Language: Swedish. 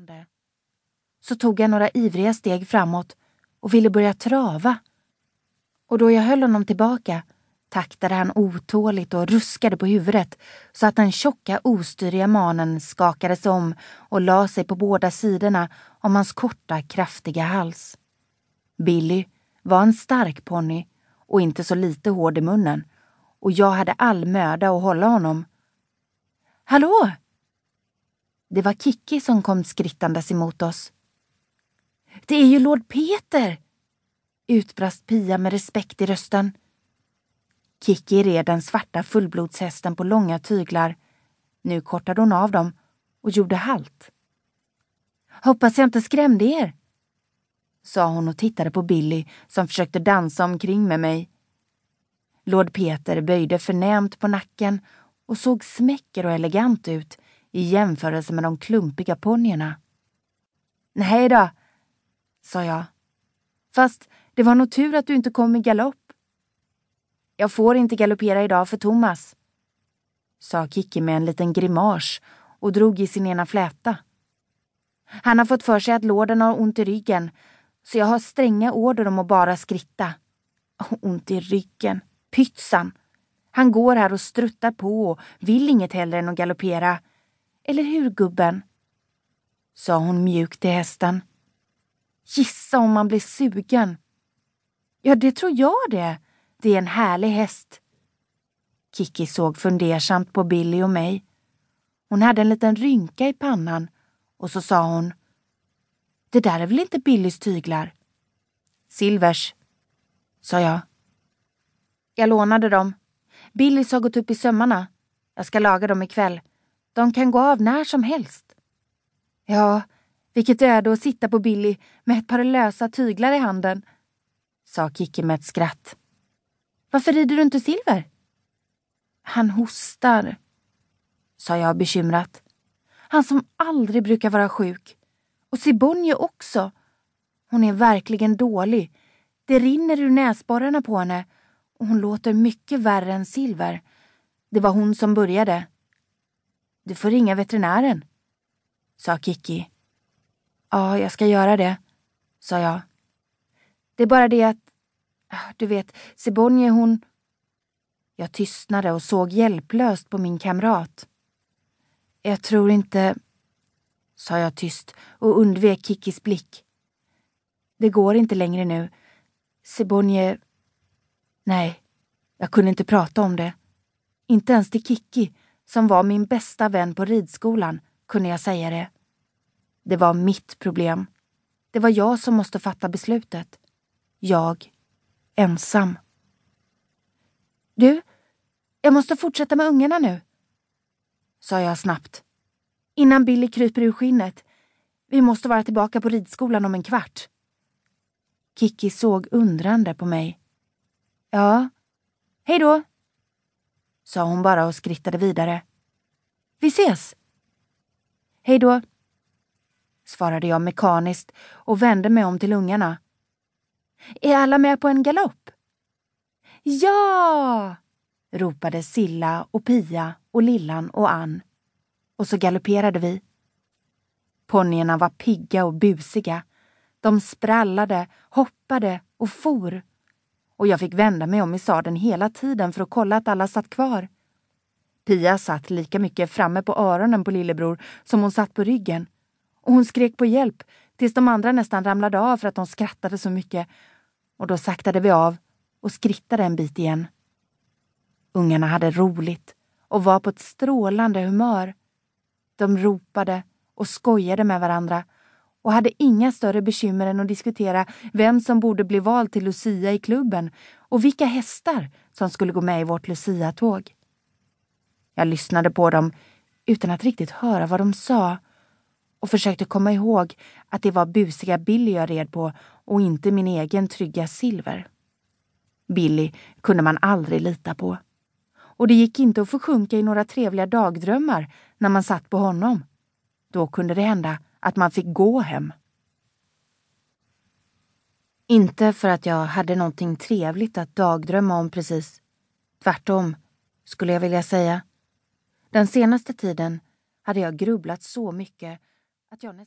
fortfarande. Så tog jag några ivriga steg framåt och ville börja trava. Och då jag höll honom tillbaka taktade han otåligt och ruskade på huvudet så att den tjocka ostyriga manen skakades om och la sig på båda sidorna om hans korta, kraftiga hals. Billy var en stark ponny och inte så lite hård i munnen och jag hade all möda att hålla honom. Hallå! Det var Kikki som kom skrittandes emot oss. Det är ju Lord Peter! utbrast Pia med respekt i rösten. Kikki red den svarta fullblodshästen på långa tyglar. Nu kortade hon av dem och gjorde halt. Hoppas jag inte skrämde er, sa hon och tittade på Billy som försökte dansa omkring med mig. Lord Peter böjde förnämt på nacken och såg smäcker och elegant ut i jämförelse med de klumpiga ponnyerna. Nej då, sa jag. Fast det var nog tur att du inte kom i galopp. Jag får inte galoppera idag för Thomas, sa Kikki med en liten grimas och drog i sin ena fläta. Han har fått för sig att lorden har ont i ryggen, så jag har stränga order om att bara skritta. Ont i ryggen. Pytsan! Han går här och struttar på och vill inget hellre än att galoppera. Eller hur, gubben? sa hon mjukt till hästen. Gissa om man blir sugen. Ja, det tror jag det. Det är en härlig häst. Kiki såg fundersamt på Billy och mig. Hon hade en liten rynka i pannan och så sa hon Det där är väl inte Billys tyglar? Silvers, sa jag. Jag lånade dem. Billys har gått upp i sömmarna. Jag ska laga dem ikväll. De kan gå av när som helst. Ja, vilket öde att sitta på Billy med ett par lösa tyglar i handen, sa Kikki med ett skratt. Varför rider du inte Silver? Han hostar, sa jag bekymrat. Han som aldrig brukar vara sjuk. Och Sibonje också. Hon är verkligen dålig. Det rinner ur näsborrarna på henne och hon låter mycket värre än Silver. Det var hon som började. Du får ringa veterinären, sa Kiki. Ja, jag ska göra det, sa jag. Det är bara det att, ah, du vet, Sibonje hon... Jag tystnade och såg hjälplöst på min kamrat. Jag tror inte, sa jag tyst och undvek Kikis blick. Det går inte längre nu. Sibonje Nej, jag kunde inte prata om det. Inte ens till Kikki, som var min bästa vän på ridskolan, kunde jag säga det. Det var mitt problem. Det var jag som måste fatta beslutet. Jag, ensam. Du, jag måste fortsätta med ungarna nu, sa jag snabbt. Innan Billy kryper ur skinnet. Vi måste vara tillbaka på ridskolan om en kvart. Kiki såg undrande på mig. Ja. Hej då, sa hon bara och skrittade vidare. Vi ses! Hej då, svarade jag mekaniskt och vände mig om till ungarna. Är alla med på en galopp? Ja! ropade Silla och Pia och Lillan och Ann. Och så galopperade vi. Ponnyerna var pigga och busiga. De sprallade, hoppade och for och jag fick vända mig om i sadeln hela tiden för att kolla att alla satt kvar. Pia satt lika mycket framme på öronen på lillebror som hon satt på ryggen. Och hon skrek på hjälp tills de andra nästan ramlade av för att de skrattade så mycket. Och då saktade vi av och skrittade en bit igen. Ungarna hade roligt och var på ett strålande humör. De ropade och skojade med varandra och hade inga större bekymmer än att diskutera vem som borde bli vald till Lucia i klubben och vilka hästar som skulle gå med i vårt Lucia-tåg. Jag lyssnade på dem utan att riktigt höra vad de sa och försökte komma ihåg att det var busiga Billy jag red på och inte min egen trygga Silver. Billy kunde man aldrig lita på. Och det gick inte att få sjunka i några trevliga dagdrömmar när man satt på honom. Då kunde det hända att man fick gå hem. Inte för att jag hade någonting trevligt att dagdrömma om precis. Tvärtom, skulle jag vilja säga. Den senaste tiden hade jag grubblat så mycket att jag nästan